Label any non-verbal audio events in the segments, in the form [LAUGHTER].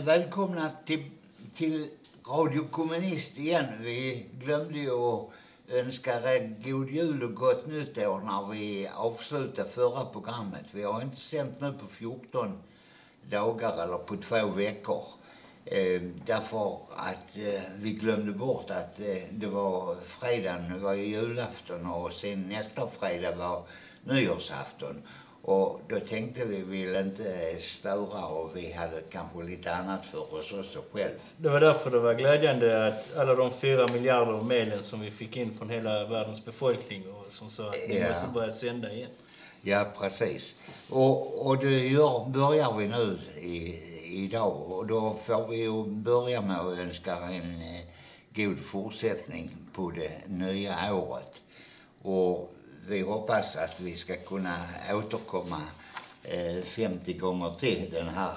Är välkomna till, till Radio Kommunist igen. Vi glömde ju att önska er god jul och gott nytt år när vi avslutade förra programmet. Vi har inte sänt nu på 14 dagar eller på två veckor. Eh, därför att eh, vi glömde bort att eh, det var fredagen, det var julafton och sen nästa fredag var nyårsafton. Och då tänkte vi ville inte störa och vi hade kanske lite annat för oss också själv. Det var därför det var glädjande att alla de fyra miljarder mejlen som vi fick in från hela världens befolkning och som sa att vi Ja. måste börja sända igen. Ja, precis. Och, och det gör, börjar vi nu i, idag och då får vi ju börja med att önska en eh, god fortsättning på det nya året. Och vi hoppas att vi ska kunna återkomma eh, 50 gånger till den här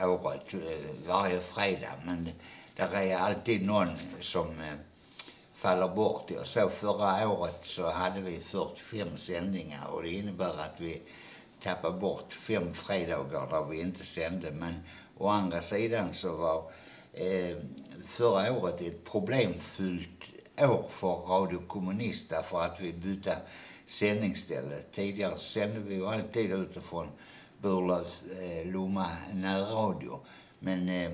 eh, året eh, varje fredag. Men där är alltid någon som eh, faller bort. Jag såg förra året så hade vi 45 sändningar och det innebär att vi tappade bort fem fredagar där vi inte sände. Men å andra sidan så var eh, förra året ett problemfyllt år för Radio Kommunist därför att vi bytte sändningsställe. Tidigare sände vi ju alltid utifrån Burlövs, eh, Lomma närradio. Men eh,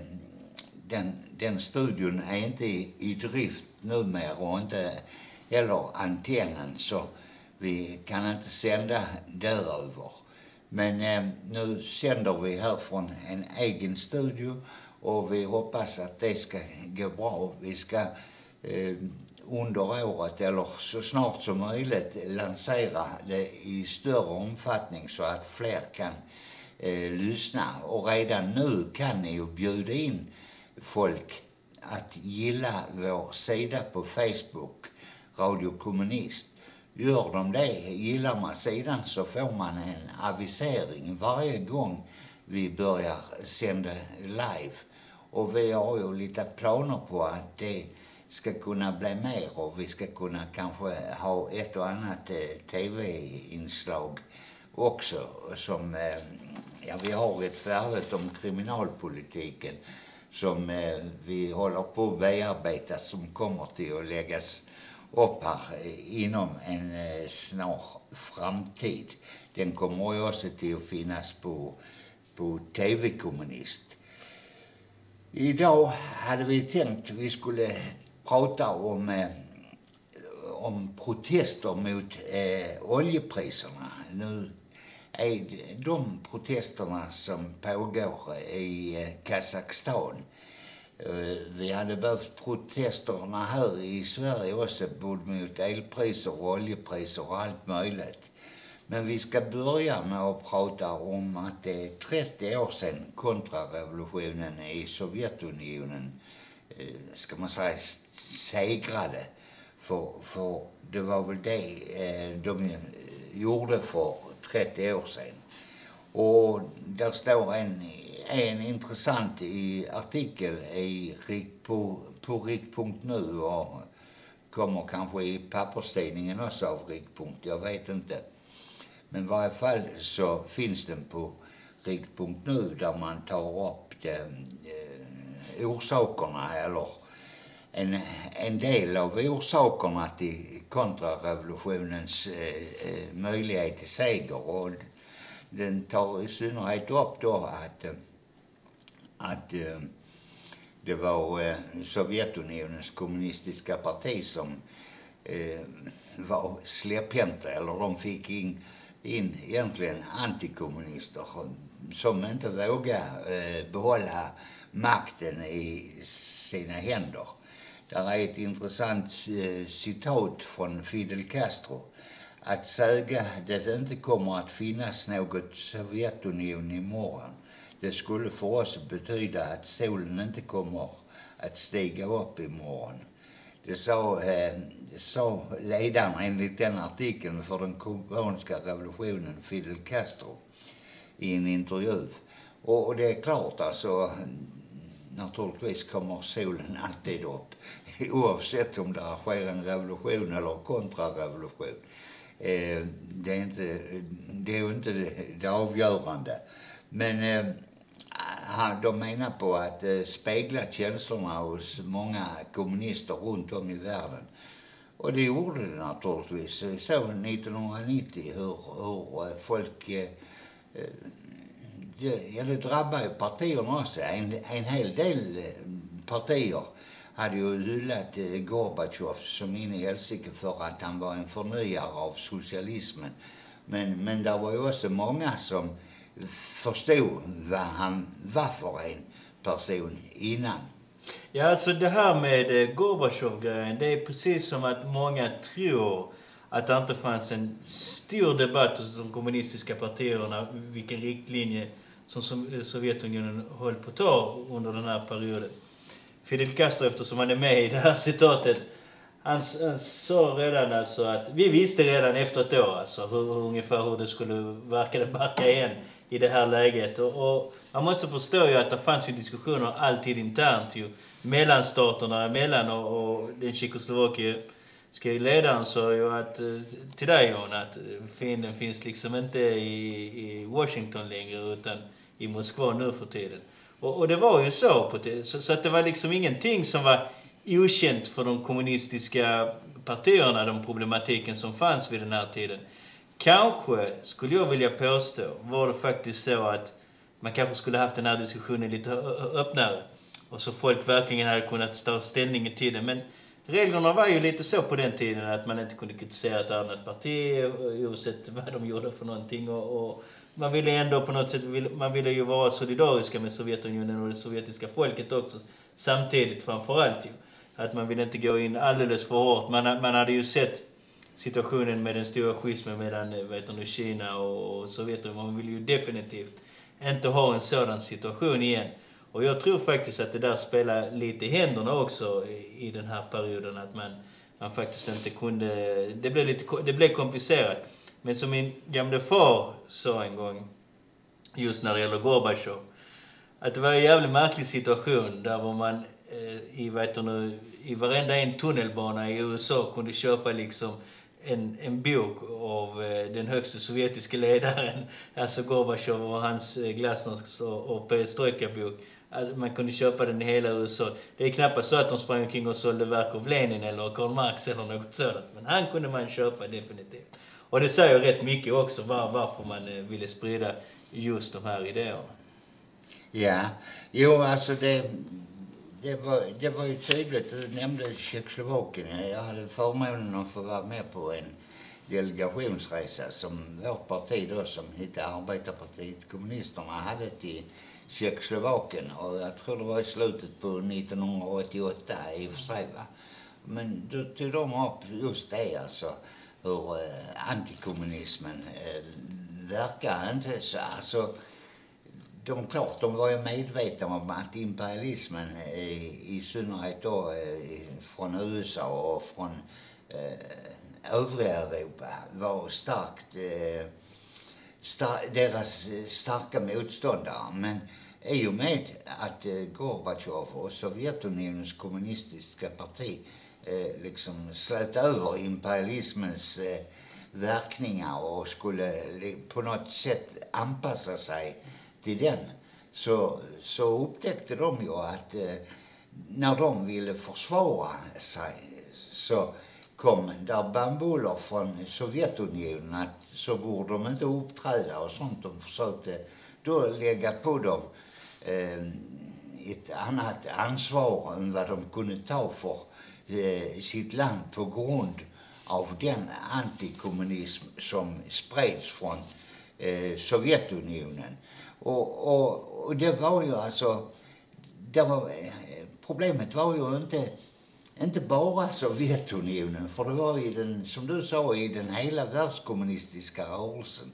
den, den studion är inte i, i drift numera och inte heller antennen så vi kan inte sända däröver. Men eh, nu sänder vi här från en egen studio och vi hoppas att det ska gå bra. Vi ska eh, under året eller så snart som möjligt lansera det i större omfattning så att fler kan eh, lyssna. Och redan nu kan ni ju bjuda in folk att gilla vår sida på Facebook, Radio Kommunist. Gör de det, gillar man sidan så får man en avisering varje gång vi börjar sända live. Och vi har ju lite planer på att det ska kunna bli mer och vi ska kunna kanske ha ett och annat eh, tv-inslag också som, eh, ja vi har ett färdigt om kriminalpolitiken som eh, vi håller på att bearbeta som kommer till att läggas upp här eh, inom en eh, snar framtid. Den kommer ju också till att finnas på, på TV-kommunist. Idag hade vi tänkt vi skulle prata om, eh, om protester mot eh, oljepriserna. Nu är de protesterna som pågår i eh, Kazakstan. Eh, Vi hade behövt protesterna här i Sverige också, både mot elpriser och oljepriser och allt möjligt. Men vi ska börja med att prata om att eh, det är 30 år sedan kontrarevolutionen i Sovjetunionen, Eh, ska man säga, segrade. För, för det var väl det eh, de eh, gjorde för 30 år sedan. Och där står en, en intressant i artikel i, på, på Rik.nu och kommer kanske i papperstidningen också av Riktpunkt, jag vet inte. Men i varje fall så finns den på Rik.nu där man tar upp det, eh, orsakerna eller en, en del av orsakerna till kontrarevolutionens eh, eh möjlighet till seger. Och den tar i synnerhet upp då att, eh, att eh, det var Sovjetunionens kommunistiska parti som eh, var släpphänta, eller de fick in, in egentligen antikommunister som inte vågade eh, behålla makten i sina händer. Där är ett intressant eh, citat från Fidel Castro. Att säga det inte kommer att finnas något Sovjetunion imorgon. Det skulle för oss betyda att solen inte kommer att stiga upp imorgon. Det sa, eh, det sa ledaren enligt den artikeln för den kubanska revolutionen, Fidel Castro, i en intervju. Och, och det är klart alltså, naturligtvis kommer solen alltid upp. [LAUGHS] Oavsett om det sker en revolution eller kontrarevolution. Eh, det är inte det, är inte det, det avgörande. Men eh, han, de menar på att eh, spegla känslorna hos många kommunister runt om i världen. Och det gjorde det naturligtvis. Vi såg 1990 hur, hur folk eh, eh Eh, ja, det drabbar ju partierna också. En, en hel del eh, partier hade ju hyllat eh, Gorbatjov som in i helsike för att han var en förnyare av socialismen. Men, men det var ju också många som förstod vad han var för en person innan. Ja, alltså det här med Gorbatjov-grejen, det är precis som att många tror att det inte fanns en stor debatt hos de kommunistiska partierna vilken riktlinje som eh, Sovjetunionen höll på att ta under den här perioden. Fidel Castro, eftersom han är med i det här citatet, han, han sa redan alltså att, vi visste redan efter ett år alltså hur, hur, ungefär hur det skulle verka det backa igen i det här läget. Och, och, man måste förstå ju att det fanns ju diskussioner alltid internt ju, mellan staterna emellan och, och den tjeckoslovakiska ledaren sa ju att, eh, till dig John, att eh, fienden finns liksom inte i, i Washington längre utan i Moskva nu för tiden. Och, och det var ju så, på så, så att det var liksom ingenting som var okänt för de kommunistiska partierna, den problematiken som fanns vid den här tiden. Kanske, skulle jag vilja påstå, var det faktiskt så att man kanske skulle haft den här diskussionen lite öppnare. Och så folk verkligen hade kunnat ta ställning till det. Men reglerna var ju lite så på den tiden att man inte kunde kritisera ett annat parti oavsett vad de gjorde för någonting. Och, och man ville ändå på något sätt, man ville ju vara solidariska med Sovjetunionen och det sovjetiska folket också samtidigt framförallt ju. Att man ville inte gå in alldeles för hårt. Man, man hade ju sett situationen med den stora schismen mellan vet du, Kina och Sovjetunionen. Man vill ju definitivt inte ha en sådan situation igen. Och jag tror faktiskt att det där spelar lite i händerna också i, i den här perioden. Att man, man faktiskt inte kunde... Det blev, lite, det blev komplicerat. Men som min gamle far sa en gång, just när det gäller Gorbatjov, att det var en jävligt märklig situation där var man eh, i, vet du nu, i varenda en tunnelbana i USA kunde köpa liksom en, en bok av eh, den högsta sovjetiske ledaren, alltså Gorbatjov och hans eh, glasnost och, och perestrojka-bok att man kunde köpa den i hela USA. Det är knappast så att de sprang omkring och sålde verk av Lenin eller Karl Marx eller något sådant. Men han kunde man köpa definitivt. Och det säger rätt mycket också var, varför man eh, ville sprida just de här idéerna. Ja, jo alltså det, det, var, det var ju tydligt. Du nämnde Tjeckoslovakien. Jag hade förmånen att få vara med på en delegationsresa som vårt parti då som hette Arbetarpartiet Kommunisterna hade till Tjeckoslovakien och jag tror det var i slutet på 1988 i och för sig va. Men då tog de upp just det alltså hur eh, antikommunismen eh, verkar inte så, alltså de, klart, de var ju medvetna om att imperialismen i, i synnerhet då eh, från USA och från eh, övriga Europa var starkt eh, star deras eh, starka motståndare. Men i och med att eh, Gorbatjov och Sovjetunionens kommunistiska parti eh, liksom slöt över imperialismens eh, verkningar och skulle på något sätt anpassa sig till den så, så upptäckte de ju att eh, när de ville försvara sig så kom där bambuller från Sovjetunionen att så borde de inte uppträda och sånt. De försökte då lägga på dem eh, ett annat ansvar än vad de kunde ta för eh, sitt land på grund av den antikommunism som spreds från eh, Sovjetunionen. Och, och, och det var ju alltså, det var, eh, problemet var ju inte, inte bara Sovjetunionen, för det var i den, som du sa, i den hela världskommunistiska rörelsen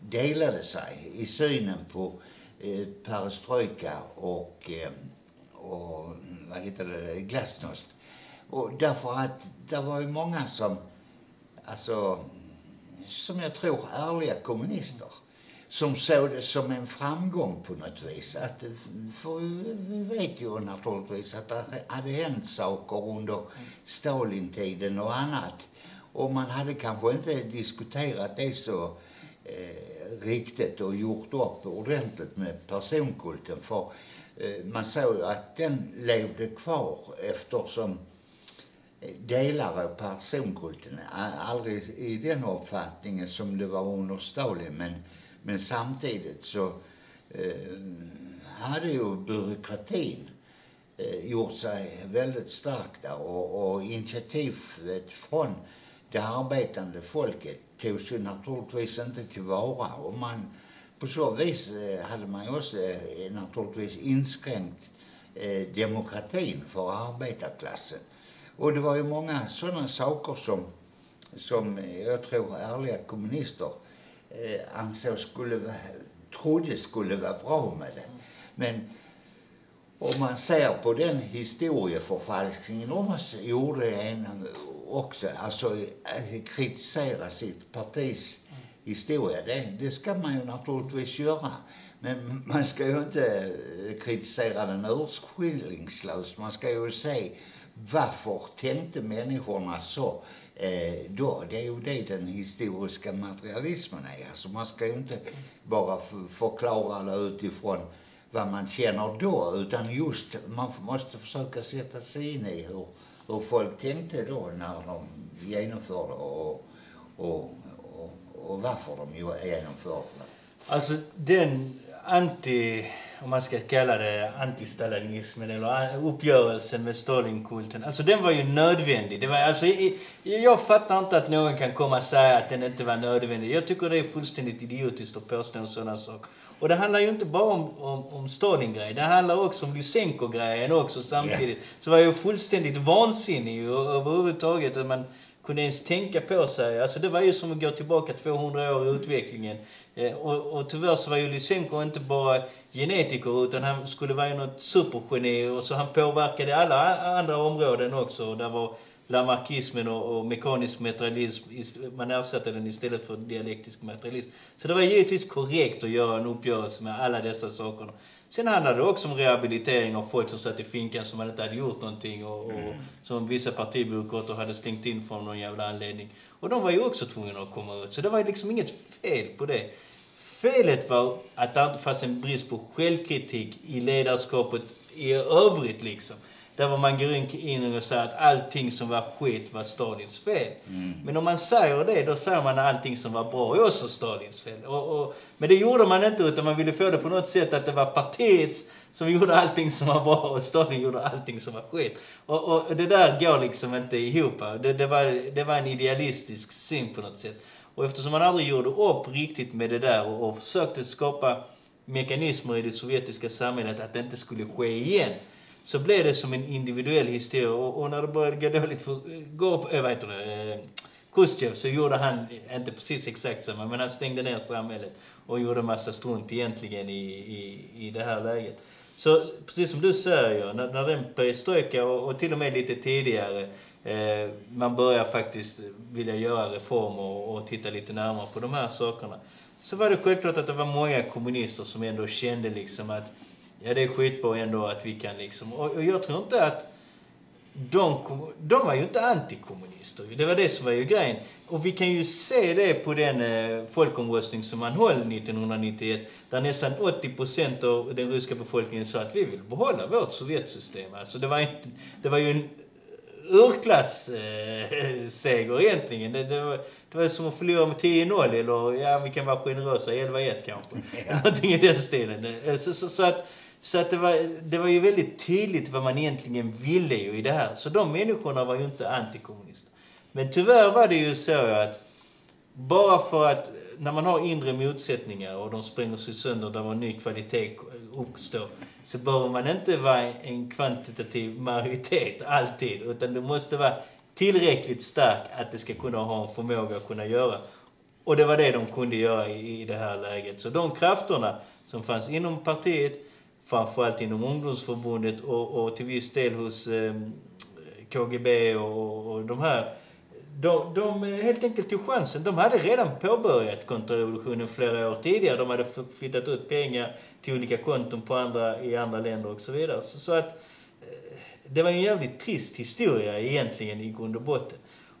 delade sig i synen på eh, perestrojka och, eh, och vad heter det, glasnost. Och därför att det var ju många som, alltså, som jag tror ärliga kommunister som såg det som en framgång på något vis. Att, för vi vet ju naturligtvis att det hade hänt saker under Stalintiden och annat. Och man hade kanske inte diskuterat det så eh, riktigt och gjort upp ordentligt med personkulten. För eh, man såg ju att den levde kvar eftersom eh, delar av personkulten, aldrig i den uppfattningen som det var under Stalin, men, men samtidigt så eh, hade ju byråkratin eh, gjort sig väldigt stark där och, och initiativet från det arbetande folket togs ju naturligtvis inte tillvara och man på så vis eh, hade man ju också eh, naturligtvis inskränkt eh, demokratin för arbetarklassen. Och det var ju många sådana saker som, som eh, jag tror ärliga kommunister eh, ansåg skulle, trodde skulle vara bra med det. Men om man ser på den historieförfalskningen de gjorde en också, alltså eh, kritisera sitt partis historia, det, det ska man ju naturligtvis göra. Men man ska ju inte eh, kritisera den urskillningslöst. Man ska ju se varför tänkte människorna så Eh, då? Det är ju det den historiska materialismen är. Alltså man ska ju inte bara förklara det utifrån vad man känner då, utan just man måste försöka sätta sig in i hur, hur folk tänkte då när de genomförde och, och, och, och varför de genomförde det. Alltså den anti om man ska kalla det antistalinismen eller uppgörelsen med Stalinkulten. Alltså den var ju nödvändig. Det var, alltså, jag fattar inte att någon kan komma och säga att den inte var nödvändig. Jag tycker det är fullständigt idiotiskt att påstå en sådana sak. Och det handlar ju inte bara om, om, om Stalin-grejen. Det handlar också om Lysenko-grejen också samtidigt. Yeah. Så var ju fullständigt vansinnig överhuvudtaget att man kunde ens tänka på sig. Alltså det var ju som att gå tillbaka 200 år i utvecklingen. Eh, och, och tyvärr så var ju Lysenko inte bara genetiker utan han skulle vara något supergeni och så han påverkade alla andra områden också. Där var lamarckismen och, och mekanisk materialism, man ersatte den istället för dialektisk materialism. Så det var givetvis korrekt att göra en uppgörelse med alla dessa saker. Sen handlade det också om rehabilitering av folk som satt i finkan som inte hade gjort någonting och, och mm. som vissa partibyråkrater hade stängt in för någon jävla anledning. Och de var ju också tvungna att komma ut. Så det var liksom inget fel på det. Felet var att det inte fanns en brist på självkritik i ledarskapet i övrigt liksom. Där var man går in och säger att allting som var skit var Stalins fel. Mm. Men om man säger det, då säger man att allting som var bra är också Stalins fel. Och, och, men det gjorde man inte, utan man ville få det på något sätt att det var partiets som gjorde allting som var bra och Stalin gjorde allting som var skit. Och, och det där går liksom inte ihop. Det, det, var, det var en idealistisk syn på något sätt. Och eftersom man aldrig gjorde upp riktigt med det där och, och försökte skapa mekanismer i det sovjetiska samhället att det inte skulle ske igen så blev det som en individuell historia och, och när det började gå dåligt för, gå, äh, vad heter det, eh, Khrushchev så gjorde han, eh, inte precis exakt samma, men han stängde ner samhället och gjorde massa strunt egentligen i, i, i det här läget. Så precis som du säger, när, när den perestrojka och, och till och med lite tidigare eh, man börjar faktiskt vilja göra reformer och, och titta lite närmare på de här sakerna. Så var det självklart att det var många kommunister som ändå kände liksom att ja, det är skitbra ändå att vi kan liksom... Och, och jag tror inte att de, de var ju inte antikommunister. Det var det som var ju grejen. Och vi kan ju se det på den eh, folkomröstning som man höll 1991. Där nästan 80 procent av den ryska befolkningen sa att vi vill behålla vårt Sovjetsystem. Alltså det var, inte, det var ju en urklass-seger eh, [LAUGHS] egentligen. Det, det, var, det var som att förlora med 10-0 eller ja, vi kan vara generösa, 11-1 kanske. [LAUGHS] Ja. Någonting i den stilen. Eh, så, så, så att så att det var, det var ju väldigt tydligt vad man egentligen ville ju i det här. Så de människorna var ju inte antikommunister. Men tyvärr var det ju så att bara för att när man har inre motsättningar och de spränger sig sönder där en ny kvalitet uppstår så behöver man inte vara en kvantitativ majoritet alltid utan du måste vara tillräckligt stark att det ska kunna ha en förmåga att kunna göra. Och det var det de kunde göra i, i det här läget. Så de krafterna som fanns inom partiet framförallt inom ungdomsförbundet och, och till viss del hos eh, KGB och, och de här. De, de helt enkelt tog chansen. De hade redan påbörjat kontrarevolutionen flera år tidigare. De hade flyttat ut pengar till olika konton på andra, i andra länder och så vidare. Så, så att eh, det var en jävligt trist historia egentligen i grund och botten.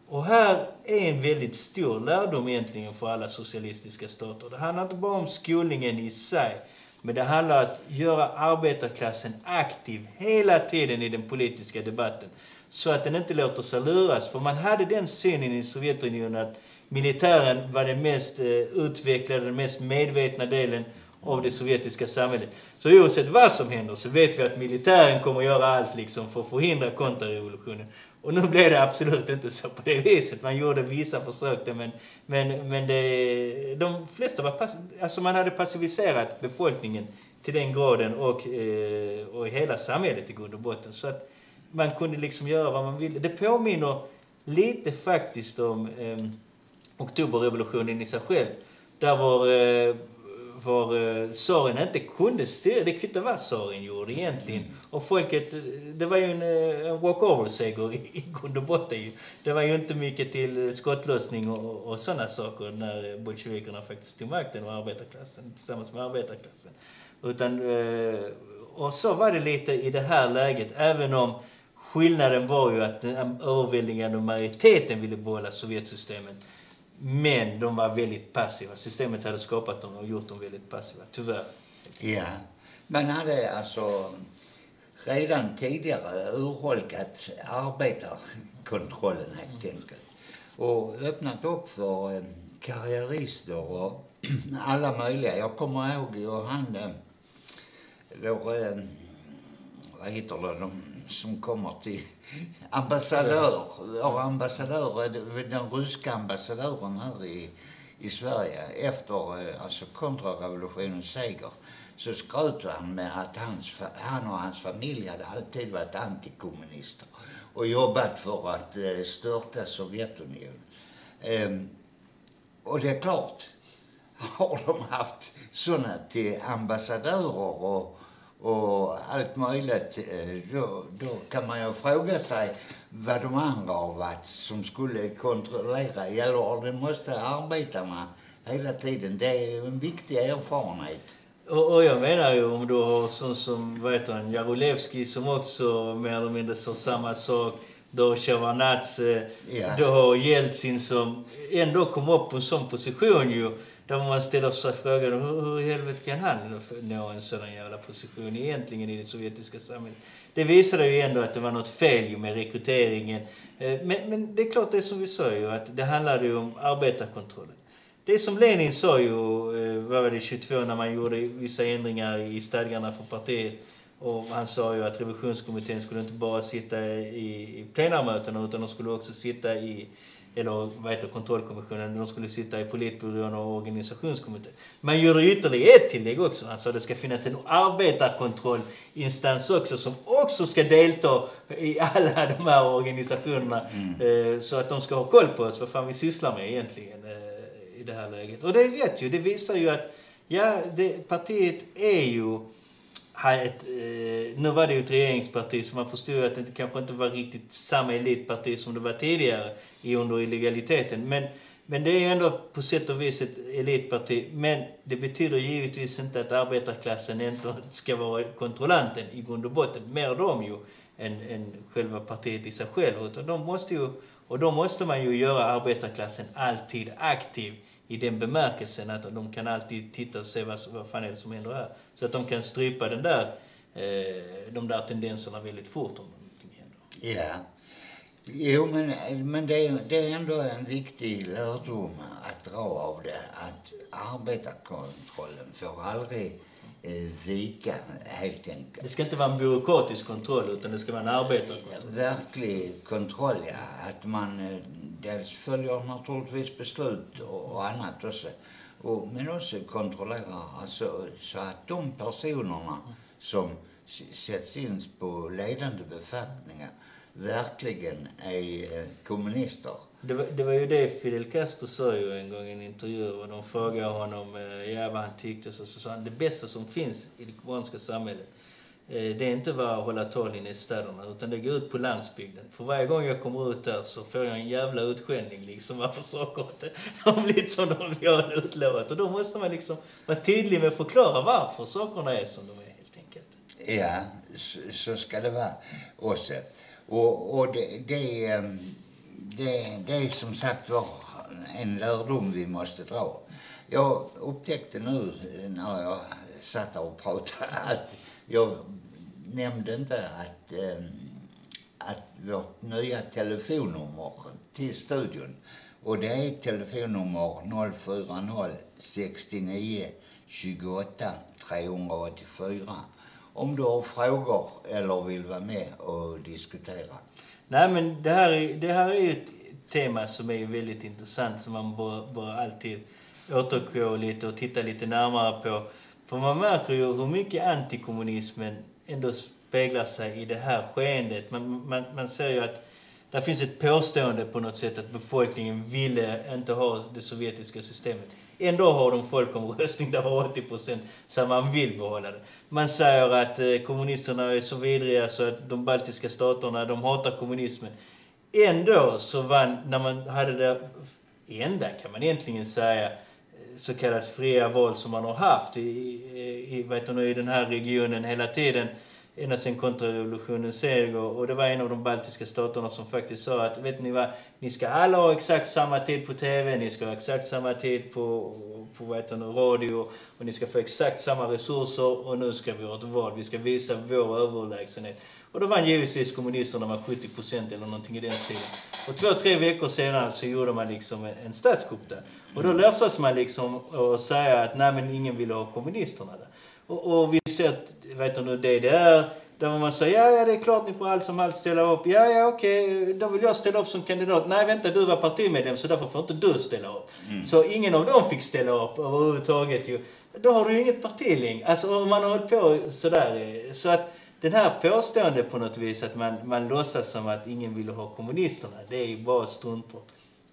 Och här är en väldigt stor lärdom egentligen för alla socialistiska stater. Det handlar inte bara om skolningen i sig, men det handlar om att göra arbetarklassen aktiv hela tiden i den politiska debatten. Så att den inte låter sig luras. För man hade den synen i Sovjetunionen att militären var den mest eh, utvecklade, den mest medvetna delen av det sovjetiska samhället. Så oavsett vad som händer så vet vi att militären kommer att göra allt liksom för att förhindra kontrarevolutionen. Och nu blev det absolut inte så på det viset. Man gjorde vissa försök där, men, men, men det, de flesta var pass, alltså man hade passiviserat befolkningen till den graden och, eh, och hela samhället i grund och botten. Så att man kunde liksom göra vad man ville. Det påminner lite faktiskt om eh, oktoberrevolutionen i sig själv. Där var eh, var uh, eh, tsaren inte kunde styra. Det kvittar vad tsaren gjorde egentligen. Mm. Och folket, eh, det var ju en, eh, en walkover-seger i, grund och botten ju. Det var ju inte mycket till skottlossning och, och sådana saker när bolsjevikerna faktiskt tog makten och arbetarklassen tillsammans med arbetarklassen. Utan, och så var det lite i det här läget, även om skillnaden var ju att den överväldigande majoriteten ville behålla Sovjetsystemet. Men de var väldigt passiva. Systemet hade skapat dem och gjort dem väldigt passiva, tyvärr. Ja. Man hade alltså redan tidigare urholkat arbetarkontrollen helt enkelt. Och öppnat upp för eh, karriärister och [CLEARS THROAT] alla möjliga. Jag kommer ihåg ju han, eh, vår, eh, vad heter det, de som kommer till ambassadör, vår ambassadör, den ryska ambassadören här i, i Sverige efter eh, alltså kontrarevolutionens seger så skröt han med att hans, han och hans familj hade alltid varit antikommunister och jobbat för att eh, störta Sovjetunionen. Ehm, och det är klart, [LAUGHS] har de haft sådana till ambassadörer och och allt möjligt, eh, då, då kan man ju fråga sig vad de andra har varit som skulle kontrollera. Eller det måste arbetarna hela tiden. Det är en viktig erfarenhet. Och, och jag menar ju om du har sån som, vad heter han, Jarolevski som också mer eller mindre sa samma sak. Du har Sjevardnadze, ja. du har Jeltsin som ändå kom upp på en sån position ju. Där man ställer sig frågan hur, hur i helvete kan han nå en sådan jävla position egentligen i det sovjetiska samhället? Det visade ju ändå att det var något fel med rekryteringen. Eh, men, men det är klart det som vi sa ju att det handlade ju om arbetarkontrollen. Det som Lenin sa ju, eh, vad var det, 22 när man gjorde vissa ändringar i stadgarna för partiet. Och han sa ju att revisionskommittén skulle inte bara sitta i, i plenarmötena utan de skulle också sitta i eller vad heter kontrollkommissionen, de skulle sitta i politbyrån och organisationskommittén. Man gjorde ytterligare ett tillägg också. Att det ska finnas en arbetarkontrollinstans också som också ska delta i alla de här organisationerna. Mm. Eh, så att de ska ha koll på oss, vad fan vi sysslar med egentligen eh, i det här läget. Och det rätt ju. Det visar ju att, ja, det, partiet är ju ett, eh, nu var det ju ett regeringsparti så man förstod att det kanske inte var riktigt samma elitparti som det var tidigare i under illegaliteten. Men, men det är ju ändå på sätt och vis ett elitparti. Men det betyder givetvis inte att arbetarklassen inte ska vara kontrollanten i grund och botten. Mer de ju än, än själva partiet i sig själv. Utan de måste ju, och då måste man ju göra arbetarklassen alltid aktiv i den bemärkelsen att de kan alltid titta och se vad, vad fan är det som händer här. Så att de kan strypa den där, eh, de där tendenserna väldigt fort om någonting händer. Ja. Jo, men, men det, är, det är ändå en viktig lärdom att dra av det. Att arbetarkontrollen får aldrig vika, helt enkelt. Det ska inte vara en byråkratisk kontroll, utan det ska vara en arbetarkontroll. Verklig kontroll, ja. Att man eh, dels följer naturligtvis beslut och, och annat också. Och, men också kontrollerar alltså, så att de personerna som sätts in på ledande befattningar verkligen är eh, kommunister. Det var, det var ju det Fidel Castro sa ju en gång i en intervju och de frågade honom eh, ja, vad han tyckte. Så, så sa han det bästa som finns i det kubanska samhället eh, det är inte bara att hålla tal inne i städerna utan det går ut på landsbygden. För varje gång jag kommer ut där så får jag en jävla utskällning liksom varför saker inte [LAUGHS] har blivit som de har utlovat. Och då måste man liksom vara tydlig med att förklara varför sakerna är som de är helt enkelt. Ja, så, så ska det vara också. Och, och det, det, ehm, det, det är som sagt var en lärdom vi måste dra. Jag upptäckte nu eh, när jag satt där och pratade [LAUGHS] att jag nämnde inte att, eh, att vårt nya telefonnummer till studion och det är telefonnummer 040 69 28 384 om du har frågor eller vill vara med och diskutera. Nej men det här, är, det här är ju ett tema som är väldigt intressant som man bör, bör alltid återgå lite och titta lite närmare på. För man märker ju hur mycket antikommunismen ändå speglar sig i det här skeendet. Man, man, man ser ju att det finns ett påstående på något sätt att befolkningen ville inte ha det sovjetiska systemet. Ändå har de folkomröstning där 80 procent säger man vill behålla det. Man säger att eh, kommunisterna är så vidriga så att de baltiska staterna, de hatar kommunismen. Ändå så vann, när man hade det enda kan man egentligen säga, eh, så kallat fria val som man har haft i, i, vet du, i den här regionen hela tiden ända sedan kontrarevolutionens seger och det var en av de baltiska staterna som faktiskt sa att vet ni vad, ni ska alla ha exakt samma tid på TV, ni ska ha exakt samma tid på, på vet ni, radio och ni ska få exakt samma resurser och nu ska vi ha ett val, vi ska visa vår överlägsenhet. Och då vann givetvis kommunisterna med 70 procent eller någonting i den stilen. Och två, tre veckor senare så gjorde man liksom en, en statskupp där. Och då låtsas man liksom och säga att nej men ingen ville ha kommunisterna där. Och, och vi ser att, vet du nu, DDR, där man säger ja, ja, det är klart ni får allt som allt ställa upp. Ja, ja, okej, då vill jag ställa upp som kandidat. Nej, vänta, du var partimedlem så därför får inte du ställa upp. Mm. Så ingen av dem fick ställa upp överhuvudtaget ju. Då har du ju inget parti längre. Alltså, man har hållit på sådär. Så att den här påståendet på något vis att man, man låtsas som att ingen ville ha kommunisterna, det är ju bara struntprat.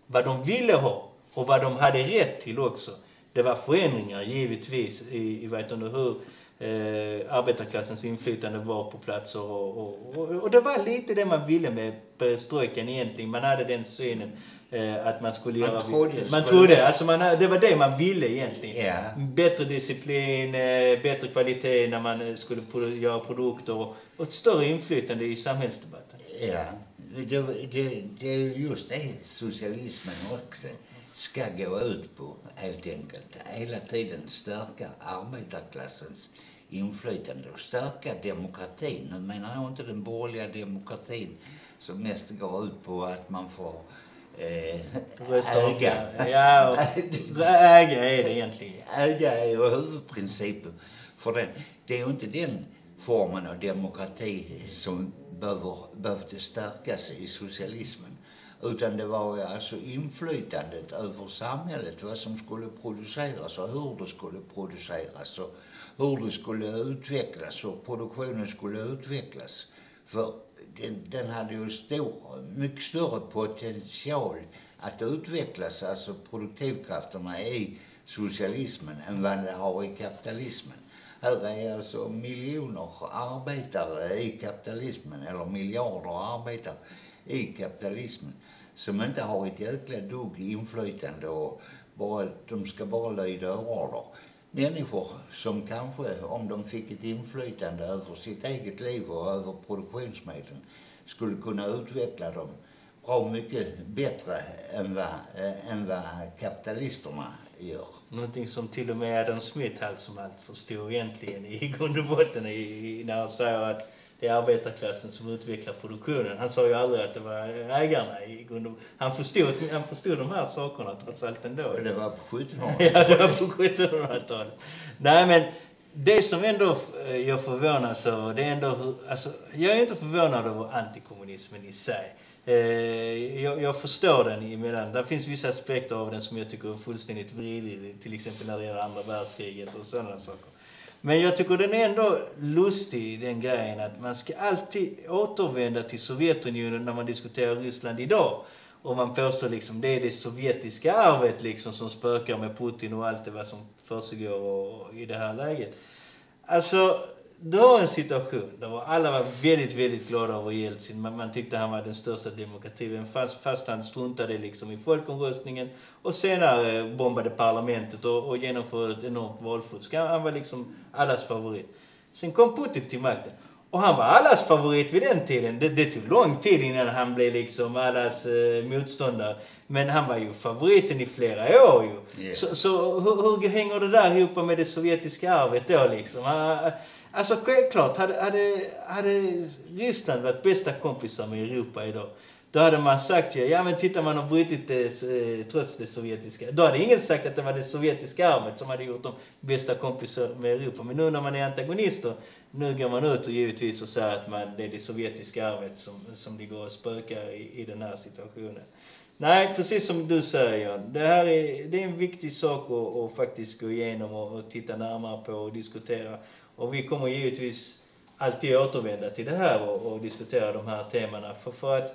Vad de ville ha och vad de hade rätt till också, det var förändringar givetvis i, i vet du, hur eh, arbetarklassens inflytande var på platser och, och, och, och, det var lite det man ville med perestrojkan egentligen. Man hade den synen eh, att man skulle man göra... Trodde, man trodde, alltså man, det var det man ville egentligen. Yeah. Bättre disciplin, eh, bättre kvalitet när man skulle produ göra produkter och, och ett större inflytande i samhällsdebatten. Ja, det, det, det är just det socialismen också ska gå ut på helt enkelt. Hela tiden stärka arbetarklassens inflytande och stärka demokratin. Nu menar jag inte den borgerliga demokratin som mest går ut på att man får eh, äga. Ja, [LAUGHS] äga är det egentligen. Äga är ju huvudprincipen för den. Det är ju inte den formen av demokrati som behöver, behövde stärkas i socialismen. Utan det var alltså inflytandet över samhället, vad som skulle produceras och hur det skulle produceras och hur det skulle utvecklas och produktionen skulle utvecklas. För den, den hade ju stor, mycket större potential att utvecklas, alltså produktivkrafterna i socialismen än vad det har i kapitalismen. Här är alltså miljoner arbetare i kapitalismen, eller miljarder arbetare i kapitalismen som inte har ett jäkla dugg inflytande och bara, de ska bara lyda order. Människor som kanske, om de fick ett inflytande över sitt eget liv och över produktionsmedlen, skulle kunna utveckla dem bra mycket bättre än vad, äh, än vad kapitalisterna gör. Någonting som till och med Adam Smith allt som allt förstod egentligen i grund och botten i, i, när han säger att det är arbetarklassen som utvecklar produktionen. Han sa ju aldrig att det var ägarna i grund han förstod, han förstod de här sakerna trots allt ändå. Det var på 1700-talet. [LAUGHS] ja, det var på 1700-talet. Nej men det som ändå eh, jag förvånas över, det är ändå hur, alltså, jag är inte förvånad över antikommunismen i sig. Eh, jag, jag, förstår den emellan. Det finns vissa aspekter av den som jag tycker är fullständigt vridig, till exempel när det gäller andra världskriget och sådana saker. Men jag tycker den är ändå lustig, den grejen att man ska alltid återvända till Sovjetunionen när man diskuterar Ryssland idag. Och man påstår liksom det är det sovjetiska arvet liksom som spökar med Putin och allt det vad som försiggår i det här läget. Alltså, du har en situation där alla var väldigt, väldigt glada över Jeltsin. Man, man tyckte han var den största demokratin fast, fast han struntade liksom i folkomröstningen och senare bombade parlamentet och, och genomförde ett enormt valfusk. Han var liksom allas favorit. Sen kom Putin till makten. Och han var allas favorit vid den tiden. Det, det tog lång tid innan han blev liksom allas eh, motståndare. Men han var ju favoriten i flera år ju. Yeah. Så, så hur, hur hänger det där ihop med det sovjetiska arvet då liksom? Ah, Alltså självklart, hade, hade, hade Ryssland varit bästa kompisar med Europa idag, då hade man sagt ju, ja men titta man har brutit det eh, trots det sovjetiska. Då hade ingen sagt att det var det sovjetiska arvet som hade gjort dem bästa kompisar med Europa. Men nu när man är antagonister, nu går man ut och givetvis och säger att man, det är det sovjetiska arvet som, som ligger och spökar i, i den här situationen. Nej, precis som du säger Jan. Det här är, det är en viktig sak att, att faktiskt gå igenom och, och titta närmare på och diskutera. Och vi kommer givetvis alltid återvända till det här och, och diskutera de här temana. För, för att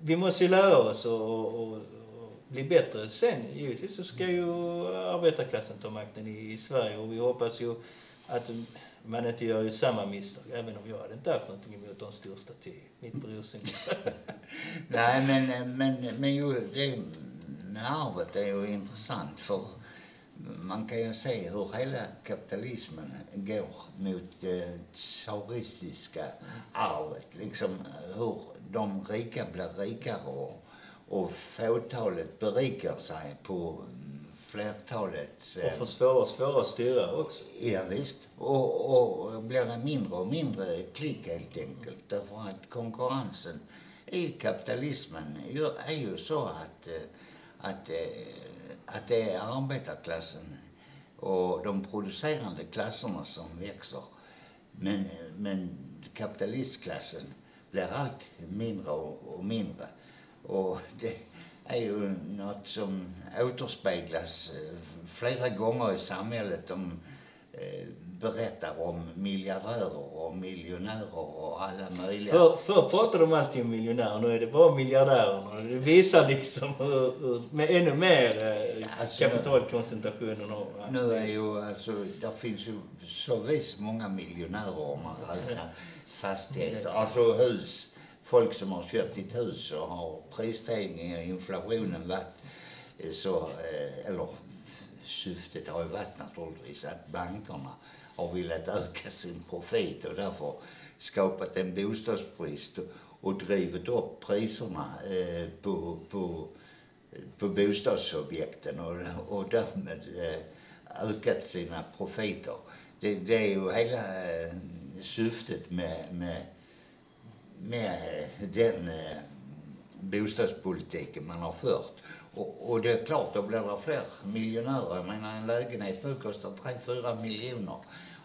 vi måste ju lära oss och, och, och, bli bättre. Sen givetvis så ska ju arbetarklassen ta makten i, i Sverige och vi hoppas ju att man inte gör ju samma misstag. Även om jag hade inte haft någonting emot en stor staty mitt på Rosengård. [LAUGHS] Nej, men, men, men ju, det med arvet är ju intressant för man kan ju se hur hela kapitalismen går mot det tsaristiska arvet. Liksom hur de rika blir rikare och, och fåtalet berikar sig på flertalets... och får svårare och svårare att styra också. Ja, visst. Och, och blir det mindre och mindre klick helt enkelt. Därför att konkurrensen i kapitalismen är ju så att, eh, att, eh, att det är arbetarklassen och de producerande klasserna som växer. Men, men kapitalistklassen blir allt mindre och, och mindre. Och det är ju något som återspeglas eh, flera gånger i samhället. De eh, berättar om miljardärer och miljonärer och alla möjliga. Förr, förr pratade de alltid om miljonärer, nu är det bara miljardärerna. Det visar liksom hur, hur, med ännu mer eh, Alltså, kapitalkoncentrationen och Nu är ju alltså, där finns ju så vis många miljonärer om man räknar [LAUGHS] fastigheter, alltså hus. Folk som har köpt ett hus och har prisstegringen och inflationen varit eh, så, eh, eller syftet har ju varit naturligtvis att bankerna har velat öka sin profit och därför skapat en bostadsbrist och, drivit upp priserna eh, på, på på bostadsobjekten och, och därmed eh, ökat sina profiter. Det, det är ju hela eh, syftet med, med, med den eh, bostadspolitiken man har fört. Och, och det är klart, då blir det fler miljonärer. Jag menar en lägenhet nu kostar 3-4 miljoner.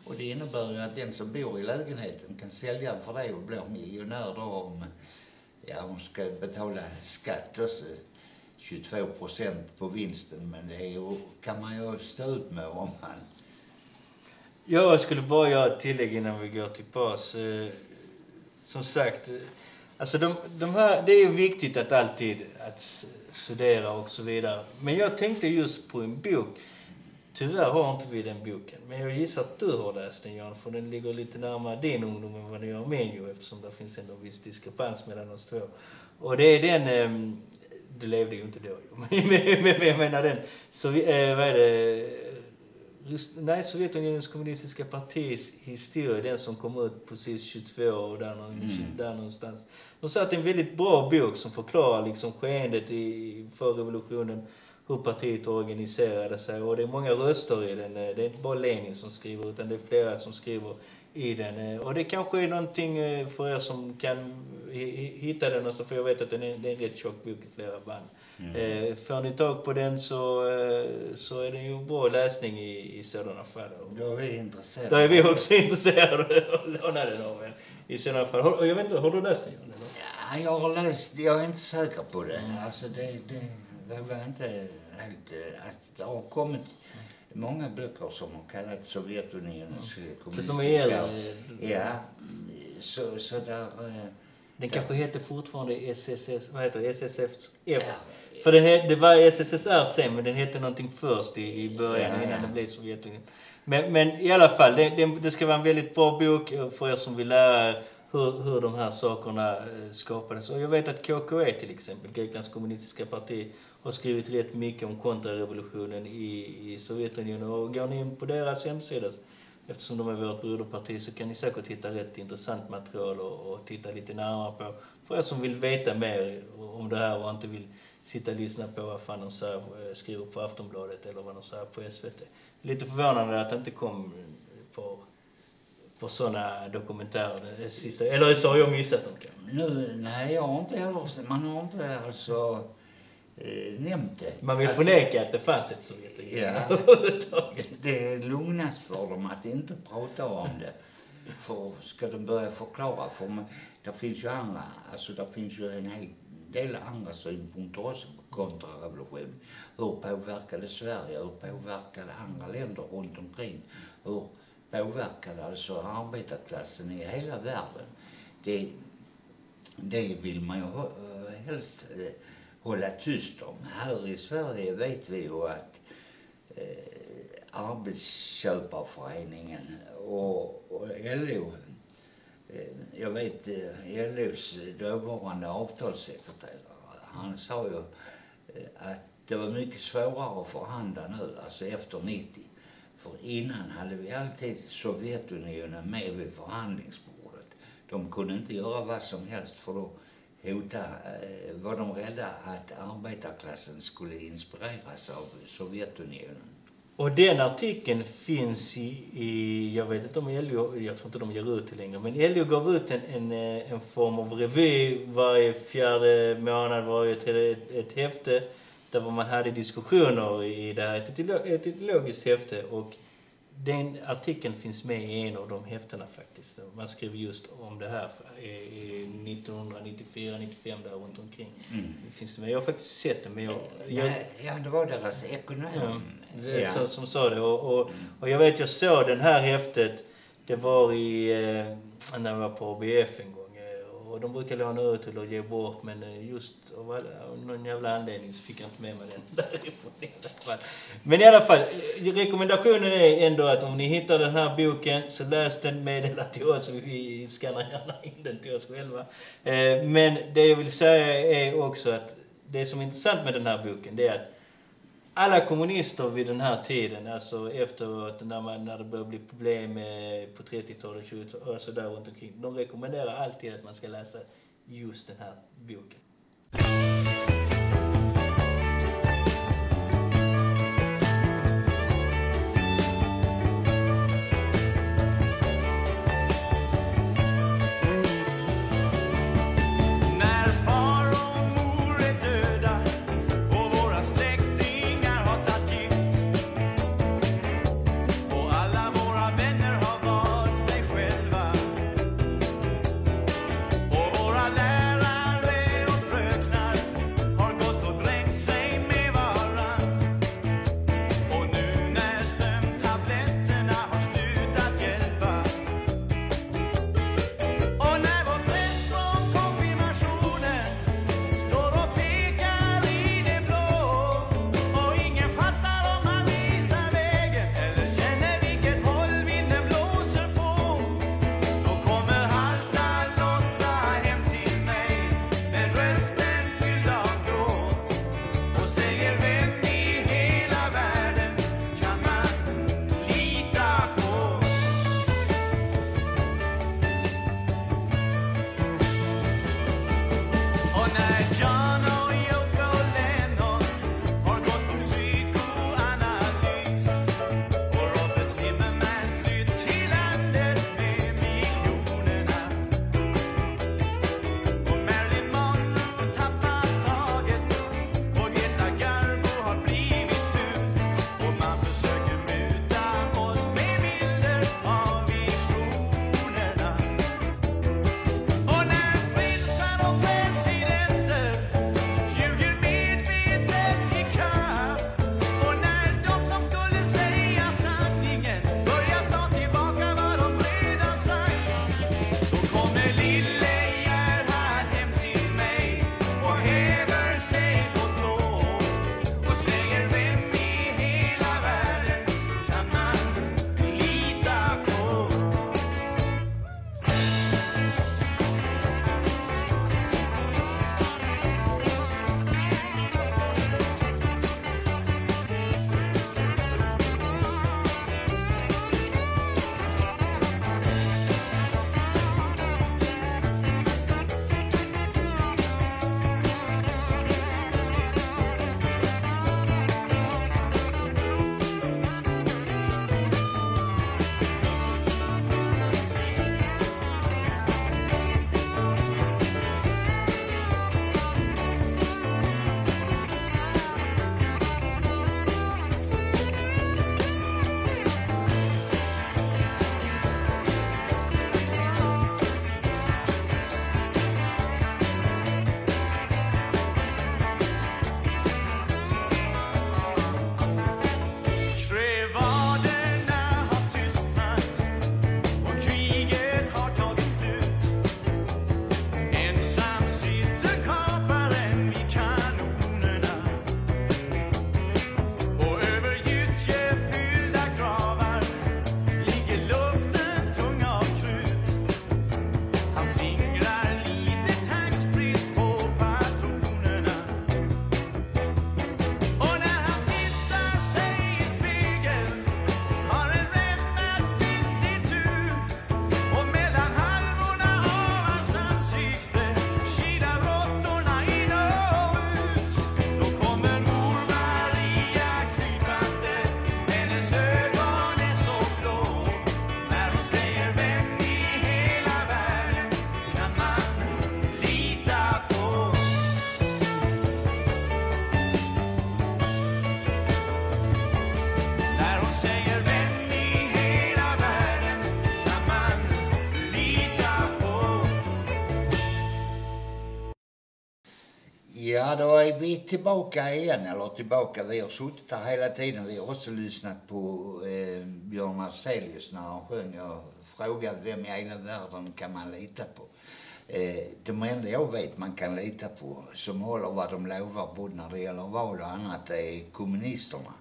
Och det innebär ju att den som bor i lägenheten kan sälja den för det och blir miljonär då om, ja hon ska betala skatt och så 22 procent på vinsten. Men det är ju, kan man ju stå ut med om man Jag skulle bara göra ett tillägg innan vi går till paus. Eh, som sagt, eh, alltså de, de här, det är ju viktigt att alltid att studera och så vidare. Men jag tänkte just på en bok. Tyvärr har inte vi den boken. Men jag gissar att du har läst den Jan, för den ligger lite närmare din ungdom än vad den gör min ju, eftersom det finns ändå viss diskrepans mellan oss två. Och det är den, ehm, du levde ju inte då ju, [LAUGHS] men, jag menar den, så eh, vad är det, Nej, Sovjetunionens kommunistiska partis historia, den som kom ut precis 22 och där, Mm. där någonstans. De sa att det är en väldigt bra bok som förklarar liksom skeendet i, för revolutionen, hur partiet organiserade sig och det är många röster i den. eh, Det är inte bara Lenin som skriver utan det är flera som skriver i den. eh, Och det kanske är någonting eh, för er som kan hi- hi- hitta den, för jag vet att den är, det är en rätt tjock bok i flera band. Eh, får ni tag på den så, så är det ju bra läsning i, i sådana fall. Då är vi intresserade. Då är vi också [LAUGHS] intresserade av att låna den av er. I sådana fall. Har, jag vet inte, har du läst den eller? Ja, jag har läst, jag är inte säker på det. Alltså det, det, det var inte helt, att det har kommit många böcker som har kallats Sovjetunionens är kommunistiska. Ja, så, så där, eh, Den kanske heter fortfarande SSS, vad heter det? SSF? Ja. För den het, det var SSSR sen, men den hette någonting först i, i början Ja, innan det blev Sovjetunionen. Men, men i alla fall, det, det, det ska vara en väldigt bra bok eh, för er som vill lära er hur, hur de här sakerna eh, skapades. Och jag vet att KKE till exempel, Greklands kommunistiska parti, har skrivit rätt mycket om kontrarevolutionen i, i Sovjetunionen. Och går ni in på deras hemsida eftersom de är vårt broderparti så kan ni säkert hitta rätt intressant material och, och titta lite närmare på. För er som vill veta mer om det här och inte vill sitta och lyssna på vad fan de säger, eh, skriver på Aftonbladet eller vad de säger på SVT. Lite förvånande att det inte kom på, på sådana dokumentärer sista, eller så har jag missat dem kanske. Nu, nej, jag har inte heller, man har inte alltså eh, nämnt det. Man vill Att- förneka att det fanns ett Sovjetunionen Ja. [LAUGHS] Det är lugnast för dem att inte prata om det. För ska de börja förklara för mig, det finns ju andra, alltså det finns ju en hel del andra synpunkter också på kontrarevolution. Hur påverkade Sverige, hur påverkade andra länder runt omkring? Hur påverkade alltså arbetarklassen i hela världen? Det, det vill man ju eh, helst eh, hålla tyst om. Här i Sverige vet vi ju att eh, Arbetsköparföreningen och, och LO, eh, jag vet eh, LOs dåvarande avtalssekreterare, han sa ju eh, att det var mycket svårare att förhandla nu, alltså efter 90. För innan hade vi alltid Sovjetunionen med vid förhandlingsbordet. De kunde inte göra vad som helst för då hota, eh, var de rädda att arbetarklassen skulle inspireras av Sovjetunionen. Och den artikeln finns i, i, jag vet inte om LO, jag tror inte de ger ut det längre, men LO gav ut en, en, eh, en form av revy varje fjärde månad, varje tredje, ett, ett häfte där man hade diskussioner i det här, ett, ideolo- ett ideologiskt häfte och den artikeln finns med i en av de häftena faktiskt. Man skrev just om det här i, i 1994, 95 där runt omkring. Mm. Finns det med. Jag har faktiskt sett det men jag, jag, Ja, det var deras ekonom. Ja, det Ja. så, som sa det. Och, och, och jag vet, jag såg den här häftet. Det var i, eh, när jag var på ABF en gång. Och de brukar låna ut eller ge bort men eh, just av, alla, av någon jävla anledning så fick jag inte med mig den [LAUGHS] därifrån i alla fall. Men i alla fall, eh, rekommendationen är ändå att om ni hittar den här boken så läs den, meddela till oss. Vi skannar gärna in den till oss själva. Eh, men det jag vill säga är också att det som är intressant med den här boken det är att alla kommunister vid den här tiden, alltså efteråt när, man, när det började bli problem på 30-talet, 20-talet och där runt omkring. De rekommenderar alltid att man ska läsa just den här boken. Ja, då är vi tillbaka igen, eller tillbaka. Vi har suttit här hela tiden. Vi har också lyssnat på eh, Björn Afzelius när han sjöng och frågat vem i hela världen kan man lita på. Eh, de enda jag vet man kan lita på som håller vad de lovar både när det gäller val och annat är kommunisterna.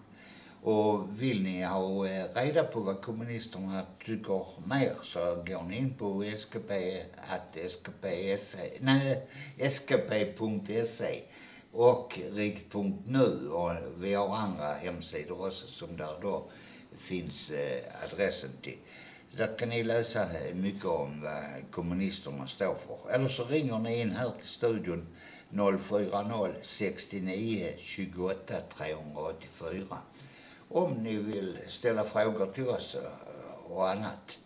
Och vill ni ha eh, reda på vad kommunisterna tycker mer så går ni in på skp, att skp.se, nej, skp.se och rikt.nu och vi har andra hemsidor också som där då finns eh, adressen till. Där kan ni läsa eh, mycket om vad kommunisterna står för. Eller så ringer ni in här till studion 040 69 28 384 om ni vill ställa frågor till oss eh, och annat.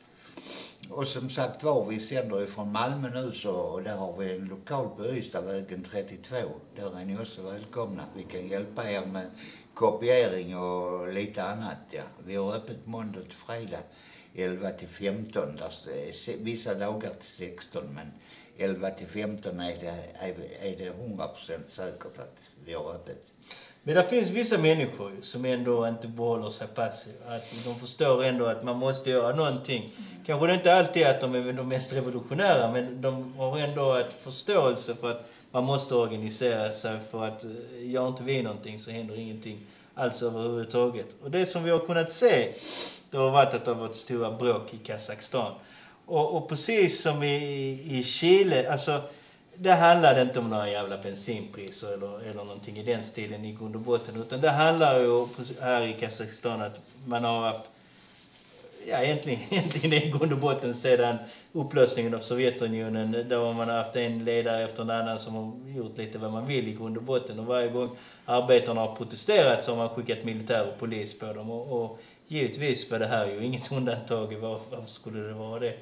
Och som sagt var, vi sänder ifrån Malmö nu så och där har vi en lokal på Ystadvägen 32. Där är ni också välkomna. Vi kan hjälpa er med kopiering och lite annat. Ja. Vi har öppet måndag till fredag 11 till 15. Där vissa dagar till 16 men 11 till 15 är det, är, är det 100% säkert att vi har öppet. Men det finns vissa människor som ändå inte behåller sig passiva. Att de förstår ändå att man måste göra någonting. Kanske det inte alltid att de är de mest revolutionära, men de har ändå ett förståelse för att man måste organisera sig för att eh, gör inte vi någonting så händer ingenting alls överhuvudtaget. Och det som vi har kunnat se, det har varit att det har varit stora bråk i Kazakstan. Och, och precis som i, i Chile, alltså det handlade inte om några jävla bensinpriser eller, eller någonting i den stilen i grund och botten. Utan det handlar ju här i Kazakstan att man har haft, ja egentligen, [LAUGHS] egentligen i grund och botten sedan upplösningen av Sovjetunionen där man har haft en ledare efter en annan som har gjort lite vad man vill i grund och botten. Och varje gång arbetarna har protesterat så har man skickat militär och polis på dem. Och, och givetvis var det här ju inget undantag. Varför, varför skulle det vara det?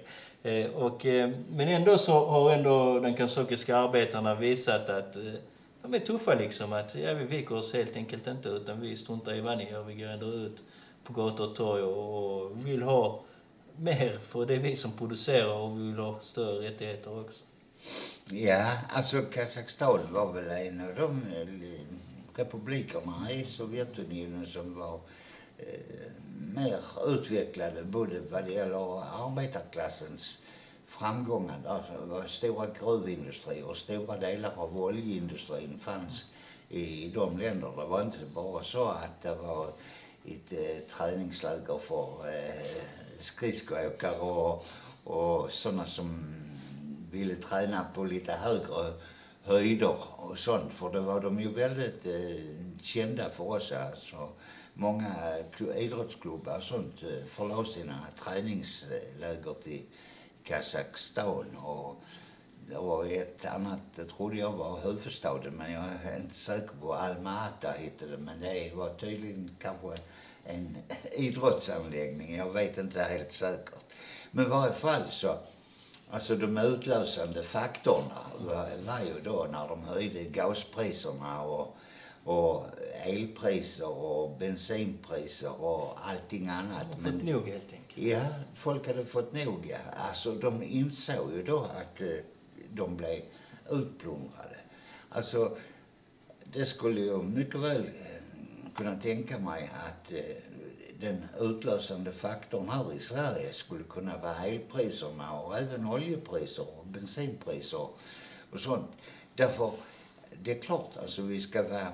Eh, och, eh, men ändå så har ändå den kazakiska arbetarna visat att eh, de är tuffa liksom. Att ja, vi viker oss helt enkelt inte utan vi struntar i vad ni gör. Vi går ändå ut på gator och torg och, vill ha mer för det är vi som producerar och vi vill ha större rättigheter också. Ja, alltså Kazakstan var väl en av de republikerna i Sovjetunionen som var Eh, mer utvecklade både vad det gäller arbetarklassens framgångar. Alltså, det var stora gruvindustrier och stora delar av oljeindustrin fanns i, i de länderna. Det var inte bara så att det var ett eh, träningsläger för eh, skridskoåkare och, och sådana som ville träna på lite högre höjder och sånt. För det var de ju väldigt eh, kända för oss. Alltså, många idrottsklubbar och sånt eh, förlade sina träningsläger till Kazakstan. Och det var ett annat, det trodde jag var huvudstaden men jag är inte säker på. Almata hette det men det var tydligen kanske en [LAUGHS] idrottsanläggning. Jag vet inte helt säkert. Men i varje fall så Alltså de utlösande faktorerna var, var ju då när de höjde gaspriserna och, och elpriser och bensinpriser och allting annat. De har fått nog helt enkelt. Ja, folk hade fått nog ja. Alltså de insåg ju då att eh, de blev utplundrade. Alltså det skulle ju mycket väl eh, kunna tänka mig att eh, den utlösande faktorn här i Sverige skulle kunna vara elpriserna och även oljepriser och bensinpriser och sånt. Därför, det är klart alltså vi ska vara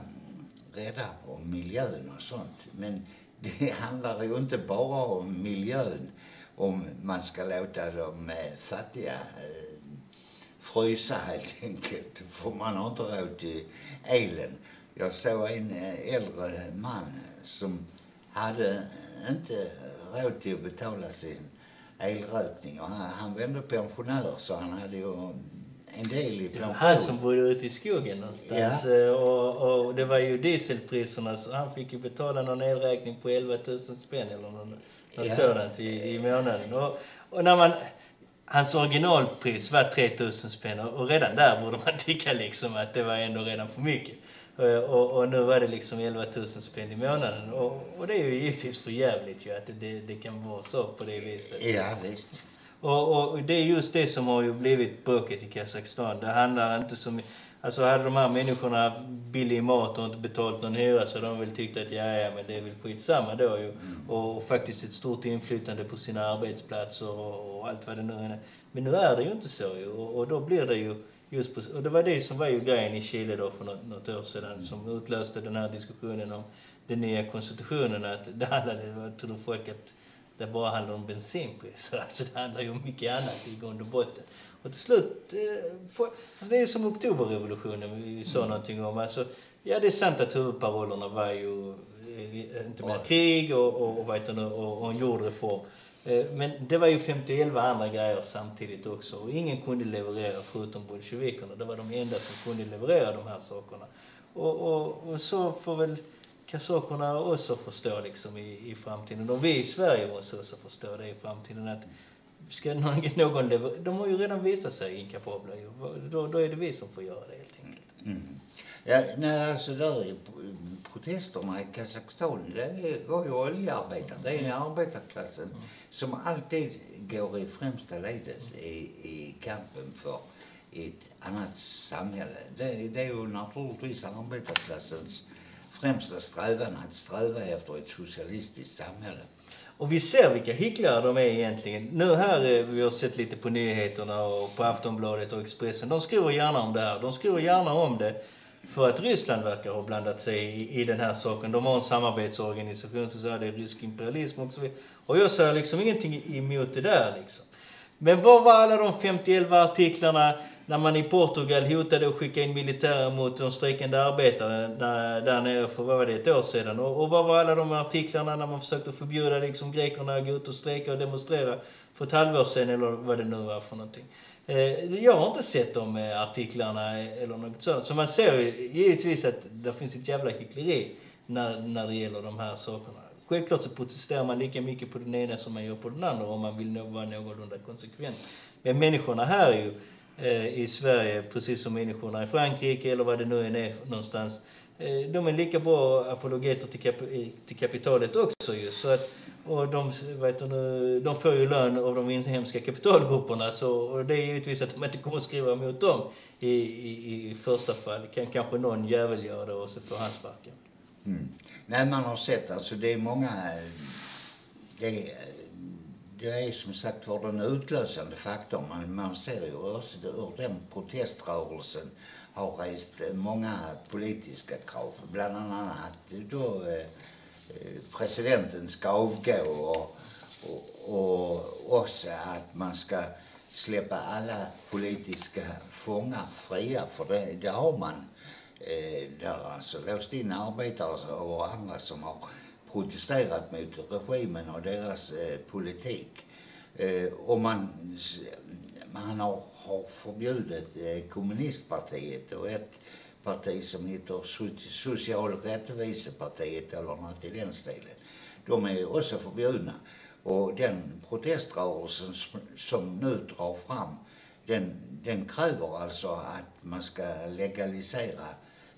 rädda om miljön och sånt. Men det [LAUGHS] handlar ju inte bara om miljön om man ska låta de eh, fattiga eh, frysa helt [LAUGHS] enkelt. För man har inte råd till elen. Jag såg en eh, äldre man som hade inte råd till att betala sin elräkning. Och han, han var ändå pensionär så han hade ju en del i pension. han som bodde ute i skogen någonstans. Eh, Och, och det var ju dieselpriserna så han fick ju betala någon elräkning på 11 000 spänn eller något, något Ja. sådant i, i månaden. Och, och när man, hans originalpris var 3 000 spänn och och redan där borde man [LAUGHS] tycka liksom att det var ändå redan för mycket. Eh, Och, och nu var det liksom 11 000 spänn i månaden. Och, och det är ju givetvis för jävligt ju att det, det kan vara så på det viset. Ja, visst. Och, och det är just det som har ju blivit bråket i Kazakstan. Det handlar inte så mycket... Alltså hade de här människorna billig mat och inte betalt någon hyra så hade de väl tyckt att ja, ja men det är väl skitsamma då ju. Och, och faktiskt ett stort inflytande på sina arbetsplatser och, och allt vad det nu är. Men nu är det ju inte så ju. Och, och då blir det ju just på, och det var det som var ju grejen i Chile då för något, något år sedan som utlöste den här diskussionen om den nya konstitutionen att det handlade, jag tror folk att det bara handlar om bensinpriser. [LAUGHS] Alltså det handlar ju om mycket annat i grund och botten. Och till slut, eh, får, alltså det är som oktoberrevolutionen vi sa Mm. någonting om. Alltså, ja det är sant att huvudparollerna var ju eh, inte mer krig och, och, och, det, nu, och, och en jordreform. Eh, Men det var ju 51 andra grejer samtidigt också och ingen kunde leverera förutom bolsjevikerna. Det var de enda som kunde leverera de här sakerna. Och, och, och så får väl kazakerna också förstå liksom i, i framtiden. Och vi i Sverige måste också förstå det i framtiden att ska någon, [LAUGHS] någon lever- de har ju redan visat sig inkapabla. Då, då är det vi som får göra det helt enkelt. Mm. Ja, nej, alltså där protesterna i Kazakstan, det var ju oljearbetare. Det är arbetarklassen som alltid går i främsta ledet i, i kampen för ett annat samhälle. Det, det är ju naturligtvis arbetarklassens främsta strävan att sträva efter ett socialistiskt samhälle. Och vi ser vilka hycklare de är egentligen. Nu här, eh, vi har sett lite på nyheterna och på Aftonbladet och Expressen. De skriver gärna om det här. De skriver gärna om det för att Ryssland verkar ha blandat sig i, i den här saken. De har en samarbetsorganisation som säger det är rysk imperialism och så vidare. Och jag säger liksom ingenting emot det där liksom. Men vad var alla de 51 artiklarna när man i Portugal hotade att skicka in militärer mot de strejkande arbetarna där, där nere för, vad var det, ett år sedan? Och, och vad var alla de artiklarna när man försökte förbjuda liksom grekerna att gå ut och strejka och demonstrera för ett halvår sedan eller vad det nu var för någonting? Eh, jag har inte sett de eh, artiklarna eller något sånt. Så man ser ju givetvis att det finns ett jävla hyckleri när, när det gäller de här sakerna. Självklart så protesterar man lika mycket på den ena som man gör på den andra om man vill vara någorlunda konsekvent. Men människorna här är ju Eh, i Sverige, precis som människorna i Frankrike eller vad det nu än är någonstans, eh, de är lika bra apologeter till, kap- eh, till kapitalet också ju. Så att, och de, vet du, de får ju lön av de inhemska kapitalgrupperna så och det är givetvis att de inte kommer att skriva emot dem i, i, i första fall. Kan kanske någon jävel göra det och så får han sparken. Mm. Nej, man har sett alltså det är många, det, är- det är som sagt var den utlösande faktorn. Man, man ser ju också hur den proteströrelsen har rest eh, många politiska krav. Bland annat att då eh, eh, presidenten ska avgå och, och, och också att man ska släppa alla politiska fångar fria för det, det har man eh, där alltså låst in arbetare och andra som har protesterat mot regimen och deras eh, politik. Eh, och man, man har, har förbjudit eh, kommunistpartiet och ett parti som heter Social rättvisepartiet eller något i den stilen. De är också förbjudna. Och den proteströrelsen som, som nu drar fram, den, den kräver alltså att man ska legalisera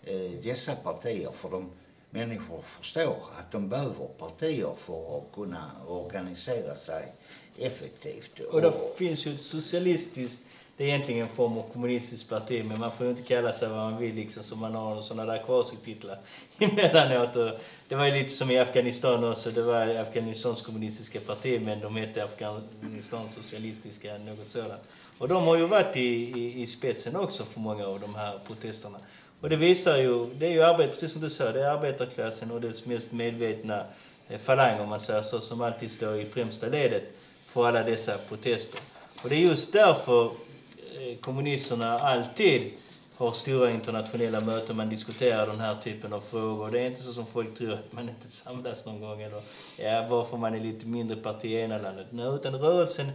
eh, dessa partier för de människor förstår att de behöver partier för att kunna organisera sig effektivt. Och då finns ju ett socialistiskt, det är egentligen en form av kommunistiskt parti men man får ju inte kalla sig vad man vill liksom så man har sådana där quasi-titlar [LAUGHS] emellanåt. Och det var ju lite som i Afghanistan också, det var Afghanistans kommunistiska parti men de hette Afghanistans socialistiska, något sådant. Och de har ju varit i, i, i spetsen också för många av de här protesterna. Och det visar ju, det är ju arbete, precis som du sa, det är arbetarklassen och dess mest medvetna eh, falang om man säger så, som alltid står i främsta ledet för alla dessa protester. Och det är just därför eh, kommunisterna alltid har stora internationella möten, man diskuterar den här typen av frågor. Det är inte så som folk tror att man inte samlas någon gång eller ja, varför man är lite mindre parti i ena landet. Nej, utan rörelsen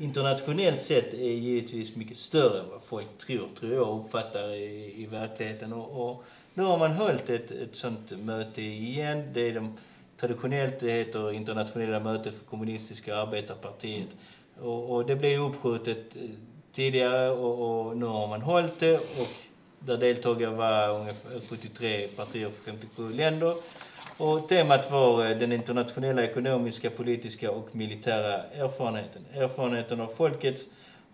internationellt sett är givetvis mycket större än vad folk tror, tror jag uppfattar i, i verkligheten. Och, och nu har man hållit ett, ett sånt möte igen. Det är de, traditionellt det heter internationella mötet för kommunistiska arbetarpartiet. Och, och det blev uppskjutet eh, tidigare och, och nu har man hållit det och där deltagare var ungefär 73 partier från 57 länder. Och temat var eh, den internationella ekonomiska, politiska och militära erfarenheten. Erfarenheten av folkets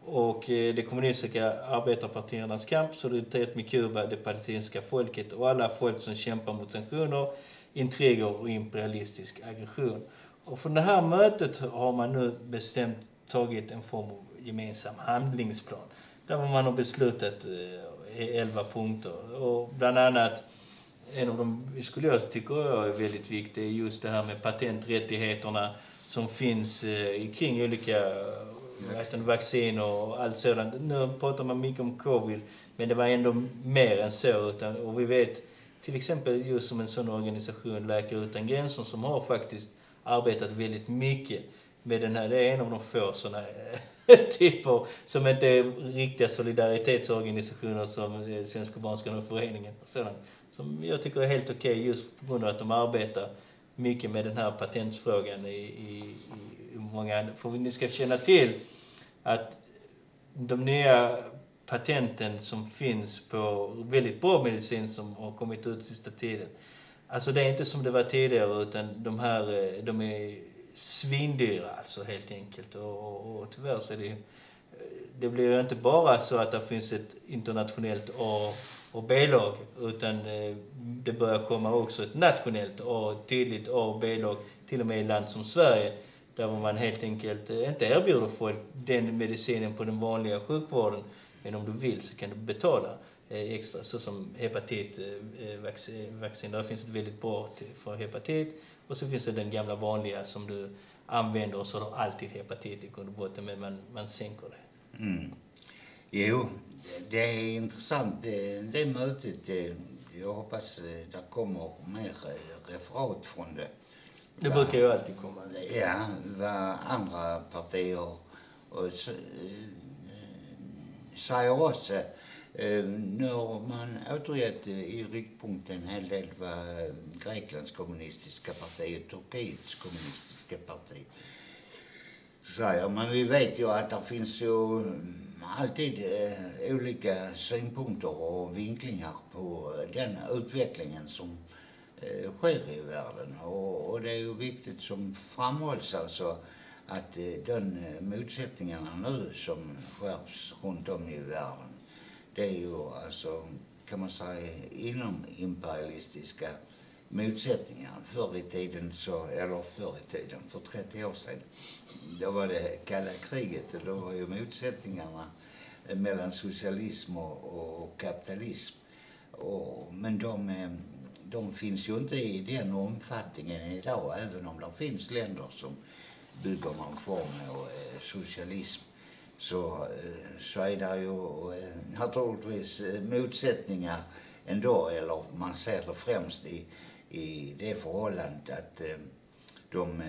och eh, de kommunistiska arbetarpartiernas kamp, solidaritet med Kuba, det palestinska folket och alla folk som kämpar mot sanktioner, intriger och imperialistisk aggression. Och från det här mötet har man nu bestämt tagit en form av gemensam handlingsplan. Där man har beslutat eh, i 11 punkter. Och bland annat en av de, skulle jag tycker jag är väldigt viktig, är just det här med patenträttigheterna som finns eh, kring olika vad heter det, vaccin och allt sådant. Nu pratar man mycket om covid, men det var ändå mer än så. Utan, och vi vet till exempel just som en sån organisation, Läkare Utan Gränser, som har faktiskt arbetat väldigt mycket med den här. Det är en av de få sådana [LAUGHS] typer som inte är riktiga solidaritetsorganisationer som eh, Svenska Barnskadeföreningen och sådant. Som jag tycker är helt okej just på grund av att de arbetar mycket med den här patentfrågan i, i, i många... För ni ska känna till att de nya patenten som finns på väldigt bra medicin som har kommit ut sista tiden. Alltså det är inte som det var tidigare utan de här, eh, de är svindyra alltså helt enkelt. Och, och, och tyvärr så är det ju- det blir ju inte bara så att det finns ett internationellt A och B-lag utan eh, det börjar komma också ett nationellt A, tydligt A och B-lag till och med i land som Sverige där man helt enkelt eh, inte erbjuder folk den medicinen på den vanliga sjukvården men om du vill så kan du betala eh, extra så som hepatitvaccin. Där finns ett väldigt bra till, för hepatit och så finns det den gamla vanliga som du använder och så har du alltid hepatit i grund och botten men man, man sänker det. Mm. Jo, det är intressant det, mötet. Jag hoppas eh, det kommer mer eh, referat från det. Det Va- brukar ju alltid komma. Ja, vad andra partier och, eh, säger. Eh, nu har man återgett i riktpunkten en hel del vad Greklands kommunistiska parti och Turkiets kommunistiska parti säger. Men vi vet ju att det finns ju alltid eh, olika synpunkter och vinklingar på eh, den utvecklingen som eh, sker i världen. Och, och det är ju viktigt som framhålls alltså att eh, de eh, motsättningarna nu som skärps runt om i världen, det är ju alltså, kan man säga, inom imperialistiska motsättningar. Förr i tiden så, eller förr i tiden, för 30 år sedan, då var det kalla kriget och då var ju motsättningarna mellan socialism och, och kapitalism. Och, men de, eh, de finns ju inte i den omfattningen idag, även om det finns länder som bygger någon form av eh, socialism så, eh, så är det ju naturligtvis motsättningar ändå, eller man ser det främst i, i det förhållandet att de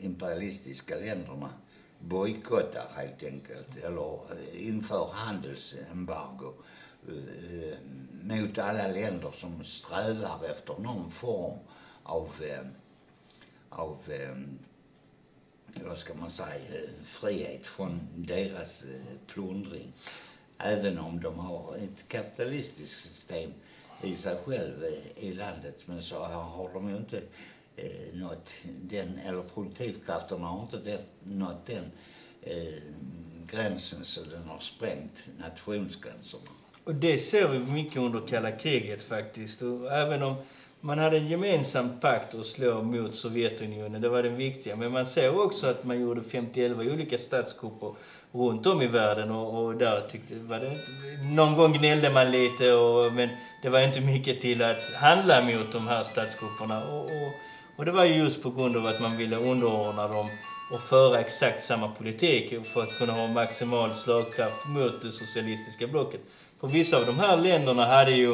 imperialistiska länderna bojkottar helt enkelt, eller eh, inför handelsembargo eh, mot alla länder som strävar efter någon form av, eh, av eh, vad ska man säga, frihet från deras eh, plundring. Även om de har ett kapitalistiskt system i sig själv eh, i landet. Men så har de ju inte eh, nått den, eller produktivkrafterna har inte det, nått den eh, gränsen så den har sprängt nationsgränserna. Och det ser vi mycket under kalla kriget faktiskt. Och även om man hade en gemensam pakt att slå mot Sovjetunionen, det var den viktiga. Men man ser också att man gjorde 51 olika statskupper runt om i världen och, och där tyckte, var det inte, någon gång gnällde man lite och, men det var inte mycket till att handla mot de här statskupperna. Och, och, och det var ju just på grund av att man ville underordna dem och föra exakt samma politik för att kunna ha maximal slagkraft mot det socialistiska blocket. För vissa av de här länderna hade ju,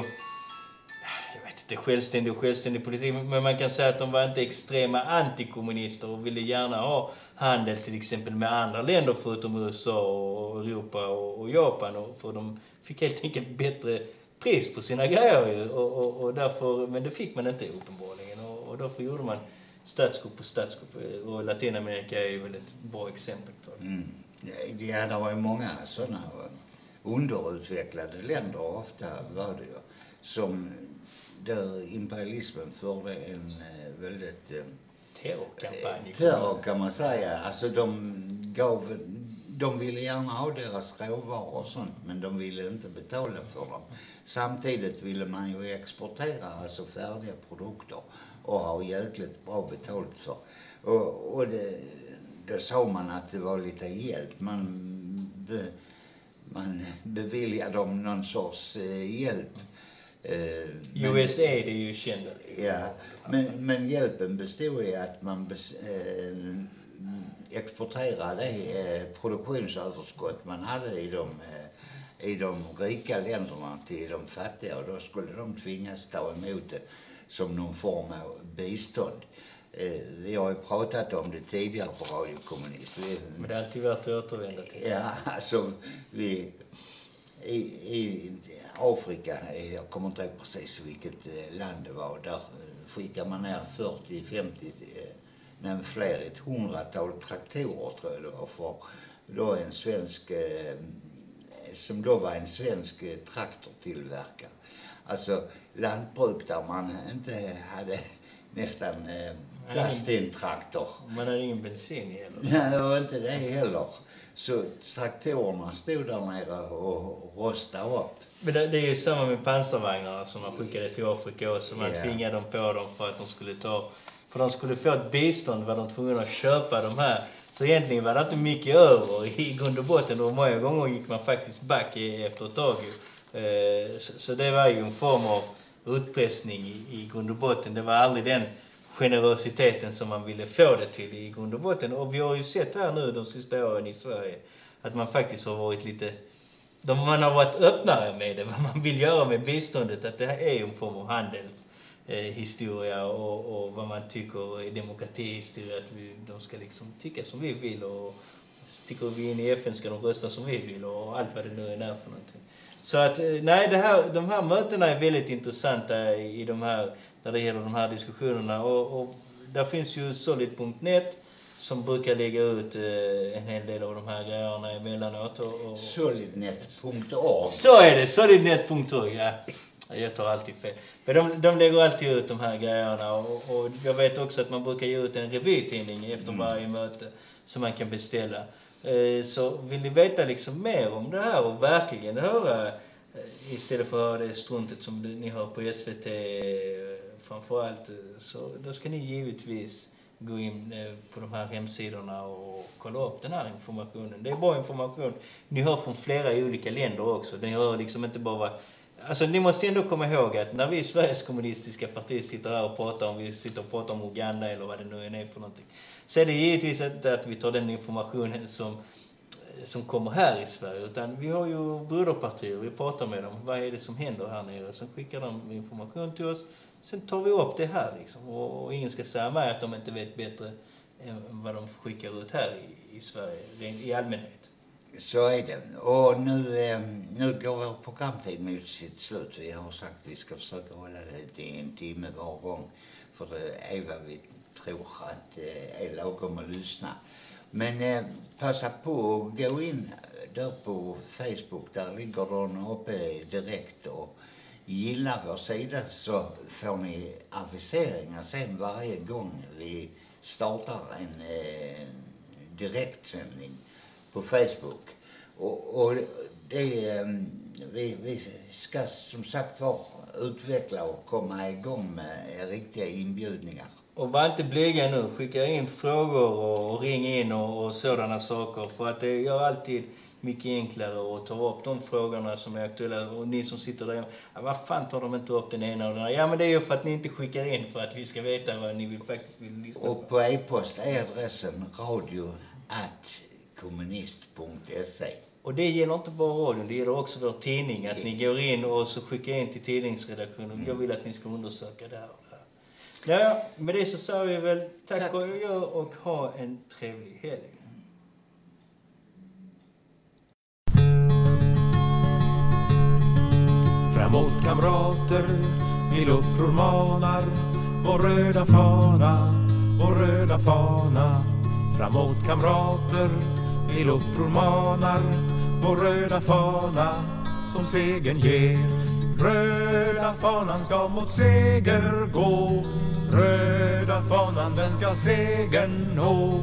jag vet inte, självständig och självständig politik, men man kan säga att de var inte extrema antikommunister och ville gärna ha handel till exempel med andra länder förutom USA och Europa och, Japan. Och för de fick helt enkelt bättre pris på sina grejer ju. Och, och, och därför, men det fick man inte uppenbarligen. Och, därför gjorde man statskupp på statskupp. Och Latinamerika är väl ett bra exempel på det. Mm. Ja, det var ju många sådana underutvecklade länder ofta var det ju. Som där imperialismen förde en eh, väldigt eh, Terrorkampanj. terror kan man säga. Alltså de gav de ville gärna ha deras råvaror och sånt men de ville inte betala för dem. Samtidigt ville man ju exportera alltså färdiga produkter och ha jäkligt bra betalt för. Och, och det, då sa man att det var lite hjälp. Man, be, man beviljade dem någon sorts eh, hjälp. Eh, men- USA det är ju kända. Ja, men, men hjälpen bestod i att man bes, eh, exporterade eh, produktionsöverskott man hade i de, eh, i de rika länderna till de fattiga och då skulle de tvingas ta emot det som någon form av bistånd. Eh, vi har ju pratat om det tidigare på Radio Kommunist. Vi, Men det är alltid värt att återvända till. Ja, alltså vi, i, i Afrika, eh, jag kommer inte ihåg precis vilket eh, land det var, där skickar man ner 40, 50, eh, nej fler, ett hundratal traktorer tror jag det var för då en svensk, som då var en svensk traktortillverkare. Alltså lantbruk där man inte hade nästan eh, plats till en traktor. Man hade ingen bensin heller. Nej, det var inte det heller. Så traktorerna stod där nere och rostade upp. Men det, det är ju samma med pansarvagnarna som man skickade till Afrika också. Man Ja. tvingade dem på dem för att de skulle ta... För de skulle få ett bistånd var de tvungna att köpa de här. Så egentligen var det inte mycket över i grund och botten och många gånger gick man faktiskt back efter ett tag Eh, så, det var ju en form av utpressning i, grund och botten. Det var aldrig den generositeten som man ville få det till i grund och botten. Och vi har ju sett här nu de sista åren i Sverige att man faktiskt har varit lite man har varit öppnare med det, [LAUGHS] vad man vill göra med biståndet. Att det här är en form av handelshistoria historia och, och vad man tycker i demokratihistoria. Att vi, de ska liksom tycka som vi vill och sticker vi in i FN ska de rösta som vi vill och allt vad det nu är där för någonting. Så att, eh, nej, det här, de här mötena är väldigt intressanta i de här, när det gäller de här diskussionerna. Och, och där finns ju solid.net som brukar lägga ut eh, en hel del av de här grejerna emellanåt. Och, och, Solidnet.org. så är det! Solidnet.org, ja. Jag tar alltid fel. Men de, de lägger alltid ut de här grejerna och, och jag vet också att man brukar ge ut en revytidning efter varje möte som man kan beställa. Eh, så vill ni veta liksom mer om det här och verkligen höra eh, istället för att höra det struntet som ni hör på SVT eh, framförallt så då ska ni givetvis gå in på de här hemsidorna och kolla upp den här informationen. Det är bra information. Ni hör från flera olika länder också. Ni hör liksom inte bara vad Alltså ni måste ändå komma ihåg att när vi i Sveriges kommunistiska parti sitter här och pratar om, vi sitter och pratar om Uganda eller vad det nu än är för någonting. Så är det givetvis inte att vi tar den informationen som, som kommer här i Sverige. Utan vi har ju broderpartier, vi pratar med dem. Vad är det som händer här nere? Sen skickar de information till oss. Sen tar vi upp det här liksom. Och, och ingen ska säga mig att de inte vet bättre än vad de skickar ut här i, i Sverige i allmänhet. Så är det. Och nu, eh, nu går vår programtid mot sitt slut. Vi har sagt att vi ska försöka hålla det till en timme var gång. För det är vad vi tror att eh, är lagom att lyssna. Men eh, passa på att gå in där på Facebook. Där ligger den uppe direkt och gilla vår sida så får ni aviseringar sen varje gång vi startar en eh, direktsändning på Facebook. Och, och det, eh, vi, vi ska som sagt var utveckla och komma igång med riktiga inbjudningar. Och var inte blyga nu. Skicka in frågor och, ring in och, och sådana saker. För att det gör alltid mycket enklare att ta upp de frågorna som är aktuella. Och ni som sitter där, ja, vad fan tar de inte upp den ena och den andra? Ja men det är ju för att ni inte skickar in för att vi ska veta vad ni vill, faktiskt vill lyssna på. Och på e-post är adressen radio at kommunist.se. Och det gäller inte bara radion, det gäller också vår tidning. Att ni går in och så skickar in till tidningsredaktionen. Jag vill att ni ska undersöka det här. och det här. Ja, med det så säger vi väl tack, Tack. och adjö och ha en trevlig helg. Framåt kamrater, till uppror manar vår röda fana, vår röda fana. Framåt kamrater, till uppror manar vår röda fana som segern ger. Röda fanan ska mot seger gå. Röda fanan den ska segern nå.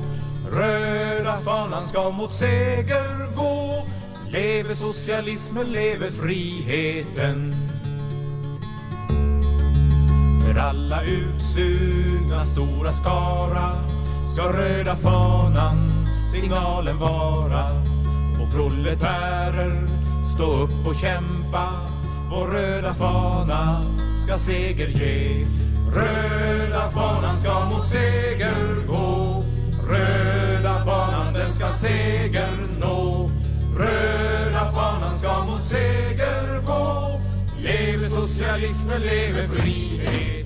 Röda fanan ska mot seger gå Leve socialismen, leve friheten För alla utsugna stora skara Ska röda fanan signalen vara. Och proletärer, stå upp och kämpa. Vår röda fana ska seger ge. Röda fanan ska mot seger gå. Röda fanan den ska seger nå. Röda fanan ska mot seger gå. Leve socialismen, leve frihet!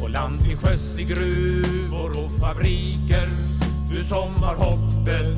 På land till sjöss i gruvor och fabriker. Du som har hoppet